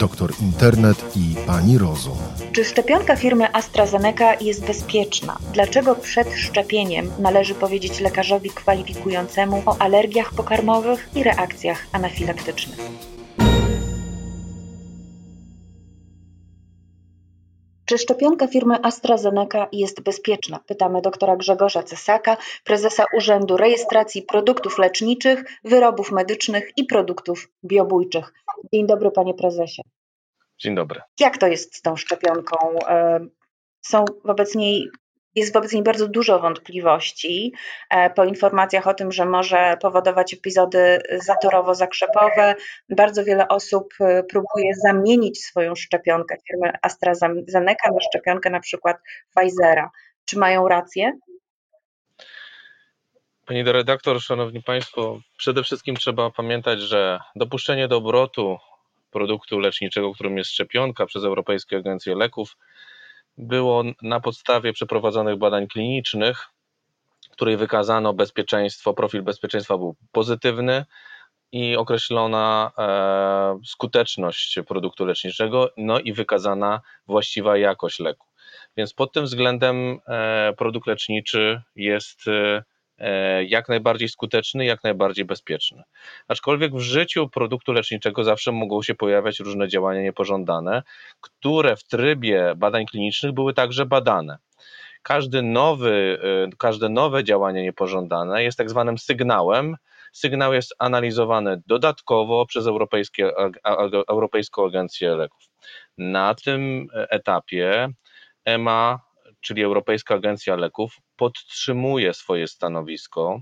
doktor Internet i pani Rozum. Czy szczepionka firmy AstraZeneca jest bezpieczna? Dlaczego przed szczepieniem należy powiedzieć lekarzowi kwalifikującemu o alergiach pokarmowych i reakcjach anafilaktycznych? Czy szczepionka firmy AstraZeneca jest bezpieczna? Pytamy doktora Grzegorza Cesaka, prezesa Urzędu Rejestracji Produktów Leczniczych, Wyrobów Medycznych i Produktów Biobójczych. Dzień dobry, panie prezesie. Dzień dobry. Jak to jest z tą szczepionką? E, są wobec niej jest wobec niej bardzo dużo wątpliwości e, po informacjach o tym, że może powodować epizody zatorowo-zakrzepowe. Bardzo wiele osób e, próbuje zamienić swoją szczepionkę firmy AstraZeneca na szczepionkę na przykład Pfizera. Czy mają rację? Pani redaktor, szanowni państwo, przede wszystkim trzeba pamiętać, że dopuszczenie do obrotu produktu leczniczego, którym jest szczepionka przez Europejską Agencję Leków, było na podstawie przeprowadzonych badań klinicznych, w której wykazano bezpieczeństwo, profil bezpieczeństwa był pozytywny i określona e, skuteczność produktu leczniczego, no i wykazana właściwa jakość leku. Więc pod tym względem e, produkt leczniczy jest e, jak najbardziej skuteczny, jak najbardziej bezpieczny. Aczkolwiek w życiu produktu leczniczego zawsze mogą się pojawiać różne działania niepożądane, które w trybie badań klinicznych były także badane. Każdy nowy, e, każde nowe działanie niepożądane jest tak zwanym sygnałem. Sygnał jest analizowany dodatkowo przez Europejskie, Europejską Agencję Leków. Na tym etapie EMA czyli Europejska Agencja Leków, podtrzymuje swoje stanowisko,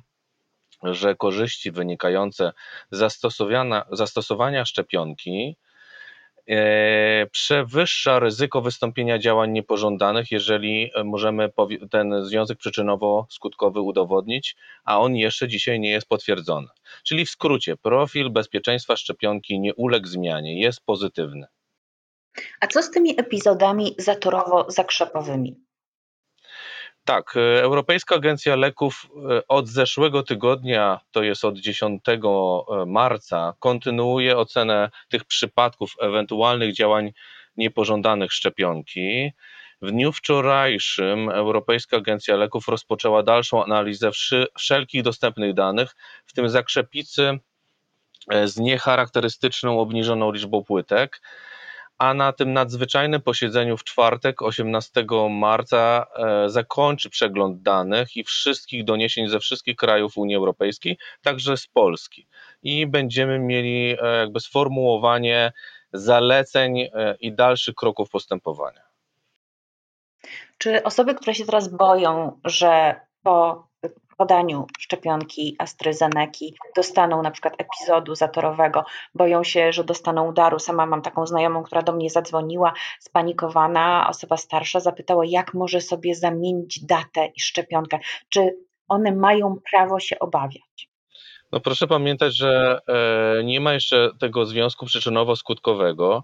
że korzyści wynikające z zastosowania, zastosowania szczepionki e, przewyższa ryzyko wystąpienia działań niepożądanych, jeżeli możemy ten związek przyczynowo-skutkowy udowodnić, a on jeszcze dzisiaj nie jest potwierdzony. Czyli w skrócie, profil bezpieczeństwa szczepionki nie uległ zmianie, jest pozytywny. A co z tymi epizodami zatorowo-zakrzepowymi? Tak, e, Europejska Agencja Leków e, od zeszłego tygodnia, to jest od 10 e, marca, kontynuuje ocenę tych przypadków ewentualnych działań niepożądanych szczepionki. W dniu wczorajszym Europejska Agencja Leków rozpoczęła dalszą analizę wszelkich dostępnych danych, w tym zakrzepicy z niecharakterystyczną obniżoną liczbą płytek a na tym nadzwyczajnym posiedzeniu w czwartek, 18 marca, e, zakończy przegląd danych i wszystkich doniesień ze wszystkich krajów Unii Europejskiej, także z Polski. I będziemy mieli e, jakby sformułowanie zaleceń e, i dalszych kroków postępowania. Czy osoby, które się teraz boją, że po podaniu szczepionki AstraZeneca dostaną na przykład epizodu zatorowego, boją się, że dostaną udaru. Sama mam taką znajomą, która do mnie zadzwoniła, spanikowana, osoba starsza, zapytała, jak może sobie zamienić datę i szczepionkę. Czy one mają prawo się obawiać? No proszę pamiętać, że e, nie ma jeszcze tego związku przyczynowo-skutkowego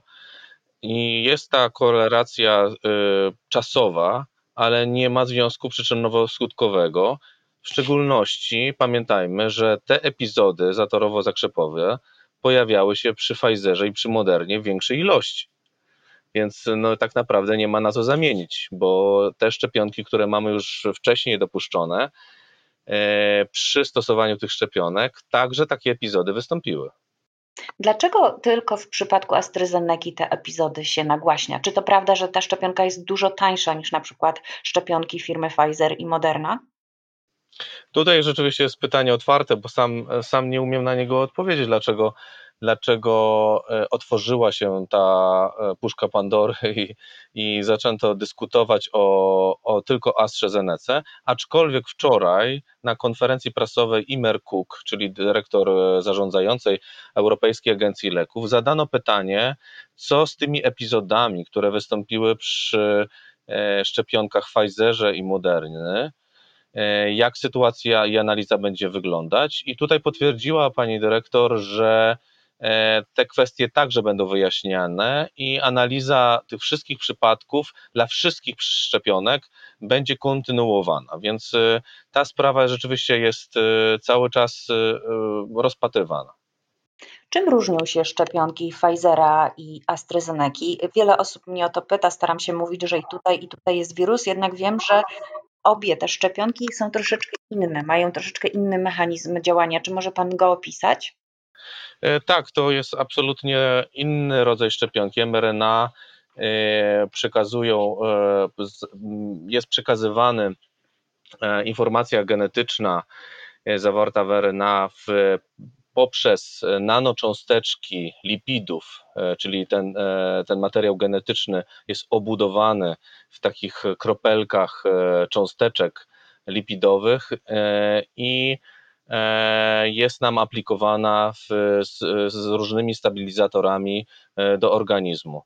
i jest ta korelacja e, czasowa, ale nie ma związku przyczynowo-skutkowego. W szczególności pamiętajmy, że te epizody zatorowo-zakrzepowe pojawiały się przy Pfizerze i przy Modernie w większej ilości. Więc no, tak naprawdę nie ma na co zamienić, bo te szczepionki, które mamy już wcześniej dopuszczone, e, przy stosowaniu tych szczepionek także takie epizody wystąpiły. Dlaczego tylko w przypadku AstraZeneca te epizody się nagłaśnia? Czy to prawda, że ta szczepionka jest dużo tańsza niż na przykład szczepionki firmy Pfizer i Moderna? Tutaj rzeczywiście jest pytanie otwarte, bo sam, sam nie umiem na niego odpowiedzieć, dlaczego, dlaczego e, otworzyła się ta e, puszka Pandory i, i zaczęto dyskutować o, o tylko AstraZeneca, aczkolwiek wczoraj na konferencji prasowej Imer Cook, czyli dyrektor e, zarządzającej Europejskiej Agencji Leków, zadano pytanie, co z tymi epizodami, które wystąpiły przy szczepionkach Pfizerze i Moderny, jak sytuacja i analiza będzie wyglądać. I tutaj potwierdziła pani dyrektor, że e, te kwestie także będą wyjaśniane i analiza tych wszystkich przypadków dla wszystkich szczepionek będzie kontynuowana. Więc e, ta sprawa rzeczywiście jest cały czas rozpatrywana. Czym różnią się szczepionki Pfizera i AstraZeneca? Wiele osób mnie o to pyta, staram się mówić, że i tutaj, i tutaj jest wirus, jednak wiem, że obie te szczepionki są troszeczkę inne, mają troszeczkę inny mechanizm działania. Czy może Pan go opisać? E, tak, to jest absolutnie inny rodzaj szczepionki. mRNA e, przekazują, e, jest przekazywany informacja genetyczna zawarta w RNA w, poprzez nanocząsteczki lipidów, czyli ten, ten materiał genetyczny jest obudowany w takich kropelkach cząsteczek lipidowych i E, jest nam aplikowana w, z, z różnymi stabilizatorami e, do organizmu.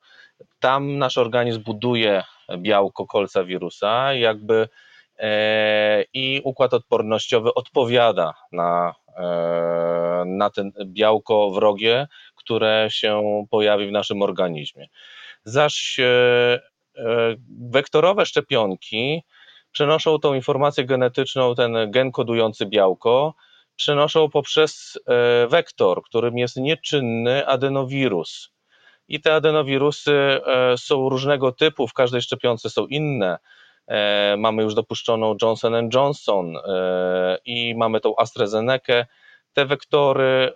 Tam nasz organizm buduje białko kolca wirusa, jakby e, i układ odpornościowy odpowiada na, na ten białko wrogie, które się pojawi w naszym organizmie. Zaś wektorowe szczepionki przenoszą tą informację genetyczną, ten gen kodujący białko, przenoszą poprzez e, wektor, którym jest nieczynny adenowirus. I te adenowirusy e, są różnego typu, w każdej szczepionce są inne. E, mamy już dopuszczoną Johnson Johnson i mamy tą AstraZeneca. Te wektory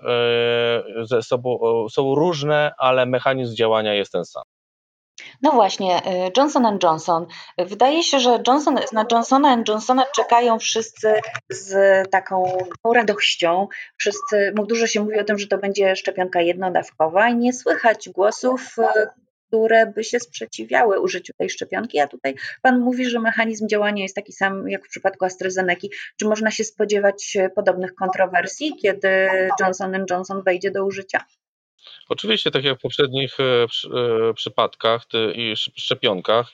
ze sobą są różne, ale mechanizm działania jest ten sam. No właśnie, Johnson Johnson. Wydaje się, że Johnson, na Johnsona Johnsona czekają wszyscy z taką radością. Wszyscy, dużo się mówi o tym, że to będzie szczepionka jednodawkowa i nie słychać głosów, które by się sprzeciwiały użyciu tej szczepionki, a tutaj Pan mówi, że mechanizm działania jest taki sam jak w przypadku AstraZeneca. Czy można się spodziewać podobnych kontrowersji, kiedy Johnson Johnson wejdzie do użycia? Oczywiście, tak jak w poprzednich e, e, przypadkach i szczepionkach,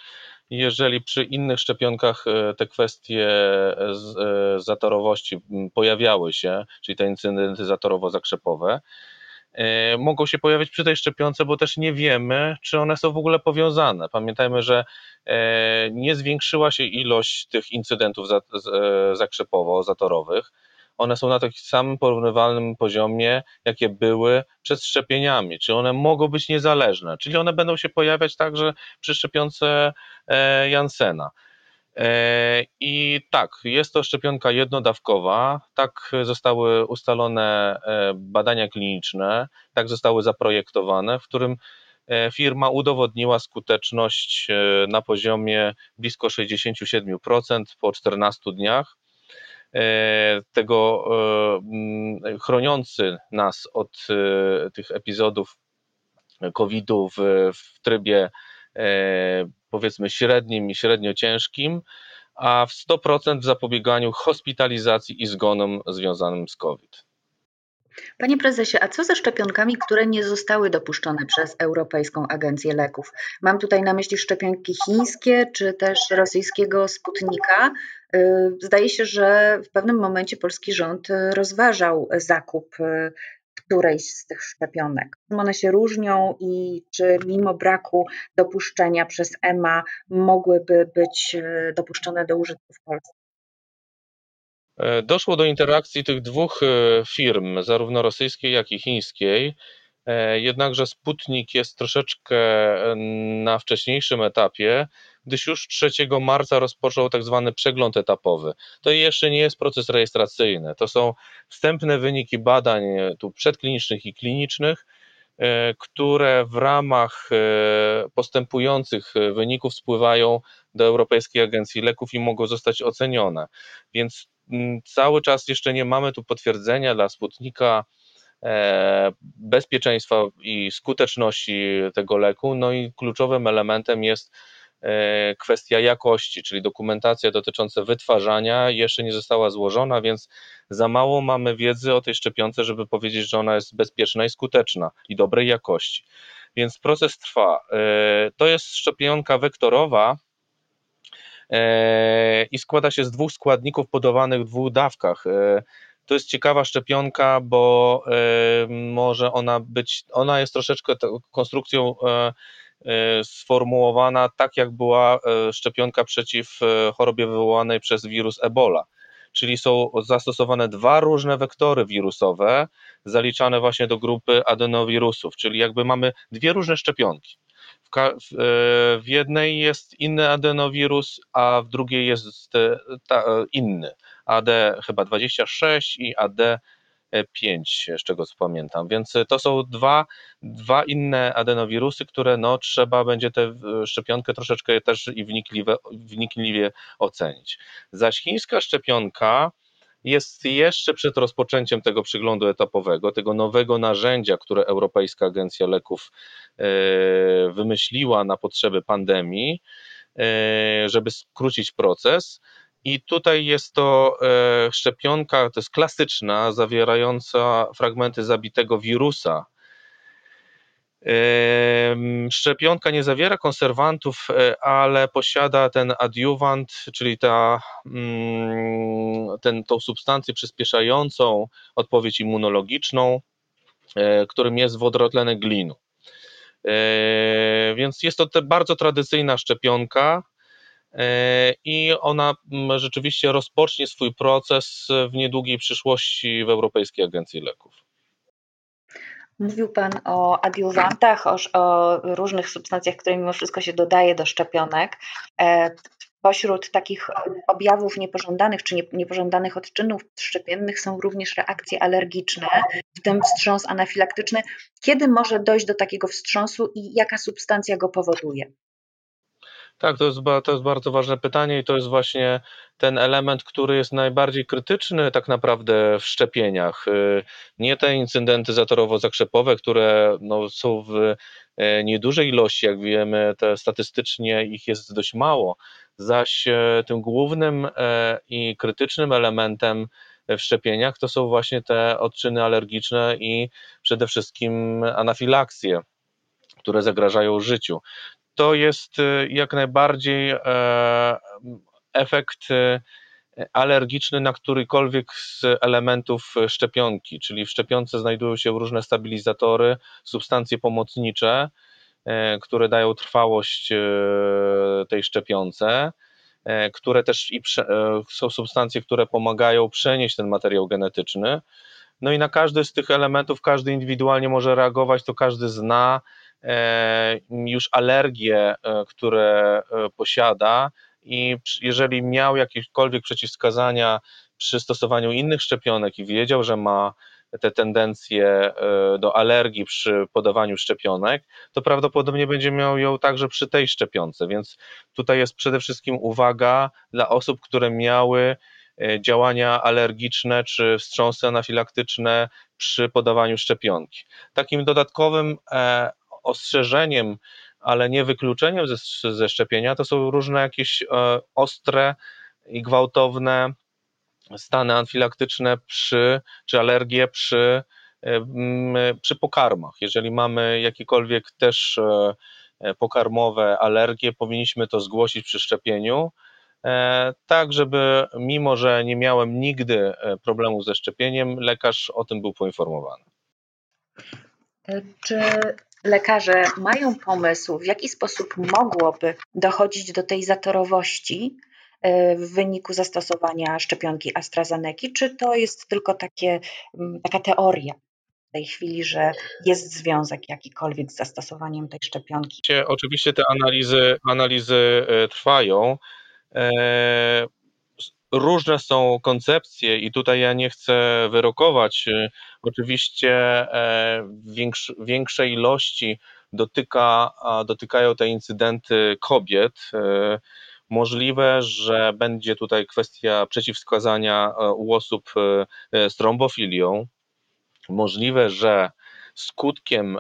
jeżeli przy innych szczepionkach e, te kwestie zatorowości pojawiały się, czyli te incydenty zatorowo-zakrzepowe, mogą się pojawić przy tej szczepionce, bo też nie wiemy, czy one są w ogóle powiązane. Pamiętajmy, że nie zwiększyła się ilość tych incydentów zakrzepowo-zatorowych one są na takim samym porównywalnym poziomie, jakie były przed szczepieniami, czy one mogą być niezależne, czyli one będą się pojawiać także przy szczepionce e, Jansena. E, I tak, jest to szczepionka jednodawkowa, tak zostały ustalone e, badania kliniczne, tak zostały zaprojektowane, w którym firma udowodniła skuteczność na poziomie blisko 67% po 14 dniach. E, tego e, chroniący nas od e, tych epizodów COVID-u w, w trybie powiedzmy średnim i średnio ciężkim, a w 100% w zapobieganiu hospitalizacji i zgonom związanym z COVID. Panie prezesie, a co ze szczepionkami, które nie zostały dopuszczone przez Europejską Agencję Leków? Mam tutaj na myśli szczepionki chińskie czy też rosyjskiego Sputnika. Y, zdaje się, że w pewnym momencie polski rząd rozważał zakup y, którejś z tych szczepionek. Czym one się różnią i czy mimo braku dopuszczenia przez EMA mogłyby być dopuszczone do użytku w Polsce? E, doszło do interakcji tych dwóch e, firm, zarówno rosyjskiej, jak i chińskiej. E, jednakże Sputnik jest troszeczkę na wcześniejszym etapie, gdyż już 3 marca rozpoczął tak zwany przegląd etapowy. To jeszcze nie jest proces rejestracyjny, to są wstępne wyniki badań tu przedklinicznych i klinicznych, które w ramach postępujących wyników spływają do Europejskiej Agencji Leków i mogą zostać ocenione. Więc Mm, cały czas jeszcze nie mamy tu potwierdzenia dla Sputnika e, bezpieczeństwa i skuteczności tego leku. No i kluczowym elementem jest e, kwestia jakości, czyli dokumentacja dotycząca wytwarzania jeszcze nie została złożona, więc za mało mamy wiedzy o tej szczepionce, żeby powiedzieć, że ona jest bezpieczna i skuteczna i dobrej jakości. Więc proces trwa. E, to jest szczepionka wektorowa, E, i składa się z dwóch składników podawanych w dwóch dawkach. E, to jest ciekawa szczepionka, bo e, może ona być, ona jest troszeczkę konstrukcją sformułowana tak, jak była szczepionka przeciw chorobie wywołanej przez wirus Ebola. czyli są zastosowane dwa różne wektory wirusowe, zaliczane właśnie do grupy adenowirusów, czyli jakby mamy dwie różne szczepionki. W, w jednej jest inny adenowirus, a w drugiej jest inny. AD chyba 26 i AD 5, z czego pamiętam. Więc to są dwa, dwa inne adenowirusy, które no, trzeba będzie tę szczepionkę troszeczkę też i wnikliwie, wnikliwie ocenić. Zaś chińska szczepionka jest jeszcze przed rozpoczęciem tego przyglądu etapowego, tego nowego narzędzia, które Europejska Agencja Leków e, wymyśliła na potrzeby pandemii, e, żeby skrócić proces. I tutaj jest to e, szczepionka, to jest klasyczna, zawierająca fragmenty zabitego wirusa. Szczepionka nie zawiera konserwantów, e, ale posiada ten adiuwant, czyli ta, mm, ten, tą substancję przyspieszającą odpowiedź immunologiczną, e, którym jest wodorotlenek glinu. Więc jest to bardzo tradycyjna szczepionka, E, i ona mm, rzeczywiście rozpocznie swój proces w niedługiej przyszłości w Europejskiej Agencji Leków. Mówił Pan o adiuwantach, o, o, różnych substancjach, które mimo wszystko się dodaje do szczepionek. E, pośród takich objawów niepożądanych czy niepożądanych odczynów szczepiennych są również reakcje alergiczne, w tym wstrząs anafilaktyczny. Kiedy może dojść do takiego wstrząsu i jaka substancja go powoduje? Tak, to jest, to jest bardzo ważne pytanie i to jest właśnie ten element, który jest najbardziej krytyczny tak naprawdę w szczepieniach. Y, nie te incydenty zatorowo-zakrzepowe, które no, są w e, niedużej ilości, jak wiemy, te statystycznie ich jest dość mało, zaś e, tym głównym e, i krytycznym elementem w szczepieniach to są właśnie te odczyny alergiczne i przede wszystkim anafilaksje które zagrażają życiu to jest y, jak najbardziej e, efekt y, alergiczny na którykolwiek z elementów szczepionki, czyli w szczepionce znajdują się różne stabilizatory, substancje pomocnicze, e, które dają trwałość e, tej szczepionce, które też i są substancje, które pomagają przenieść ten materiał genetyczny. No i na każdy z tych elementów każdy indywidualnie może reagować, to każdy zna już alergie, e, które e, posiada i jeżeli miał jakiekolwiek przeciwwskazania przy stosowaniu innych szczepionek i wiedział, że ma te tendencje do alergii przy podawaniu szczepionek, to prawdopodobnie będzie miał ją także przy tej szczepionce. Więc tutaj jest przede wszystkim uwaga dla osób, które miały działania alergiczne czy wstrząsy anafilaktyczne przy podawaniu szczepionki. Takim dodatkowym ostrzeżeniem, ale nie wykluczeniem ze, ze szczepienia, to są różne jakieś e, ostre i gwałtowne stany anafilaktyczne przy, czy alergie przy, e, przy pokarmach. Jeżeli mamy jakiekolwiek też e, pokarmowe alergie, powinniśmy to zgłosić przy szczepieniu, tak żeby mimo, że nie miałem nigdy problemu ze szczepieniem, lekarz o tym był poinformowany. Czy lekarze mają pomysł, w jaki sposób mogłoby dochodzić do tej zatorowości e, w wyniku zastosowania szczepionki AstraZeneca, czy to jest tylko takie, mm, taka teoria w tej chwili, że jest związek jakikolwiek z zastosowaniem tej szczepionki? Oczywiście te analizy, analizy e, trwają. E, różne są koncepcje i tutaj ja nie chcę wyrokować. Oczywiście e, większej ilości dotyka, dotykają te incydenty kobiet. E, możliwe, że będzie tutaj kwestia przeciwwskazania e, u osób z trombofilią. Możliwe, że skutkiem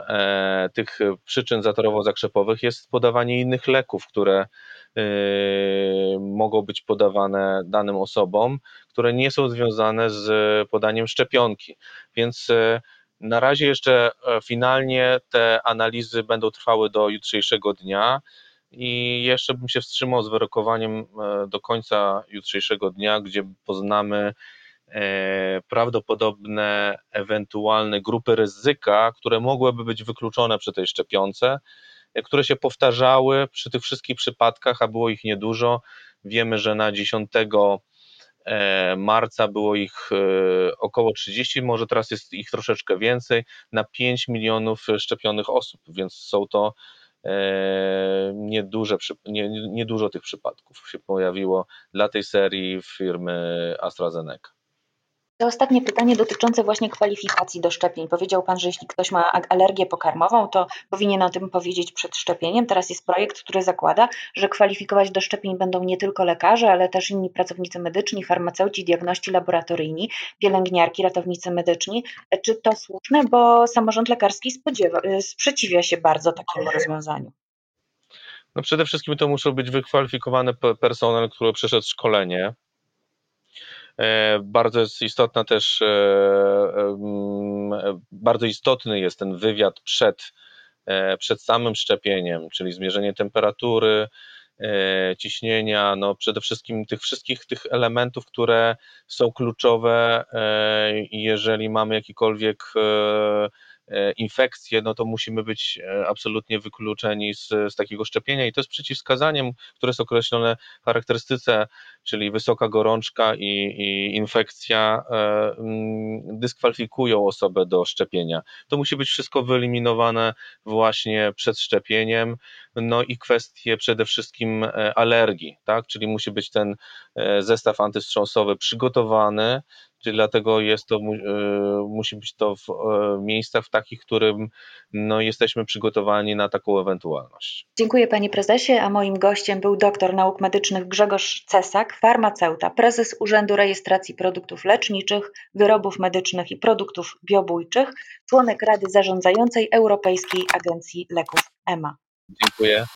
tych przyczyn zatorowo-zakrzepowych jest podawanie innych leków, które Yy, mogą być podawane danym osobom, które nie są związane z podaniem szczepionki. Więc yy, na razie jeszcze e, finalnie te analizy będą trwały do jutrzejszego dnia i jeszcze bym się wstrzymał z wyrokowaniem e, do końca jutrzejszego dnia, gdzie poznamy e, prawdopodobne ewentualne grupy ryzyka, które mogłyby być wykluczone przy tej szczepionce które się powtarzały przy tych wszystkich przypadkach, a było ich niedużo. Wiemy, że na 10 e, marca było ich e, około 30, może teraz jest ich troszeczkę więcej, na 5 milionów szczepionych osób, więc są to nieduże, nie, niedużo tych przypadków się pojawiło dla tej serii firmy AstraZeneca. To ostatnie pytanie dotyczące właśnie kwalifikacji do szczepień. Powiedział Pan, że jeśli ktoś ma alergię pokarmową, to powinien o tym powiedzieć przed szczepieniem. Teraz jest projekt, który zakłada, że kwalifikować do szczepień będą nie tylko lekarze, ale też inni pracownicy medyczni, farmaceuci, diagności laboratoryjni, pielęgniarki, ratownicy medyczni. Czy to słuszne? Bo samorząd lekarski spodziewa, sprzeciwia się bardzo takiemu rozwiązaniu. No przede wszystkim to muszą być wykwalifikowany personel, który przeszedł szkolenie, bardzo jest istotna też, e, e, bardzo istotny jest ten wywiad przed, przed samym szczepieniem, czyli zmierzenie temperatury, ciśnienia, no przede wszystkim tych wszystkich tych elementów, które są kluczowe, jeżeli mamy jakikolwiek E, infekcje, no to musimy być e, absolutnie wykluczeni z, z takiego szczepienia i to jest przeciwwskazaniem, które jest określone w charakterystyce, czyli wysoka gorączka i, i infekcja e, mm, dyskwalifikują osobę do szczepienia. To musi być wszystko wyeliminowane właśnie przed szczepieniem, no i kwestie przede wszystkim alergii, tak, czyli musi być ten zestaw antywstrząsowy przygotowany, Czyli dlatego jest to, e, musi być to w e, miejscach w takich, w którym no, jesteśmy przygotowani na taką ewentualność. Dziękuję panie prezesie, a moim gościem był doktor nauk medycznych Grzegorz Cesak, farmaceuta, prezes Urzędu Rejestracji Produktów Leczniczych, Wyrobów Medycznych i Produktów Biobójczych, członek Rady Zarządzającej Europejskiej Agencji Leków EMA. Dziękuję.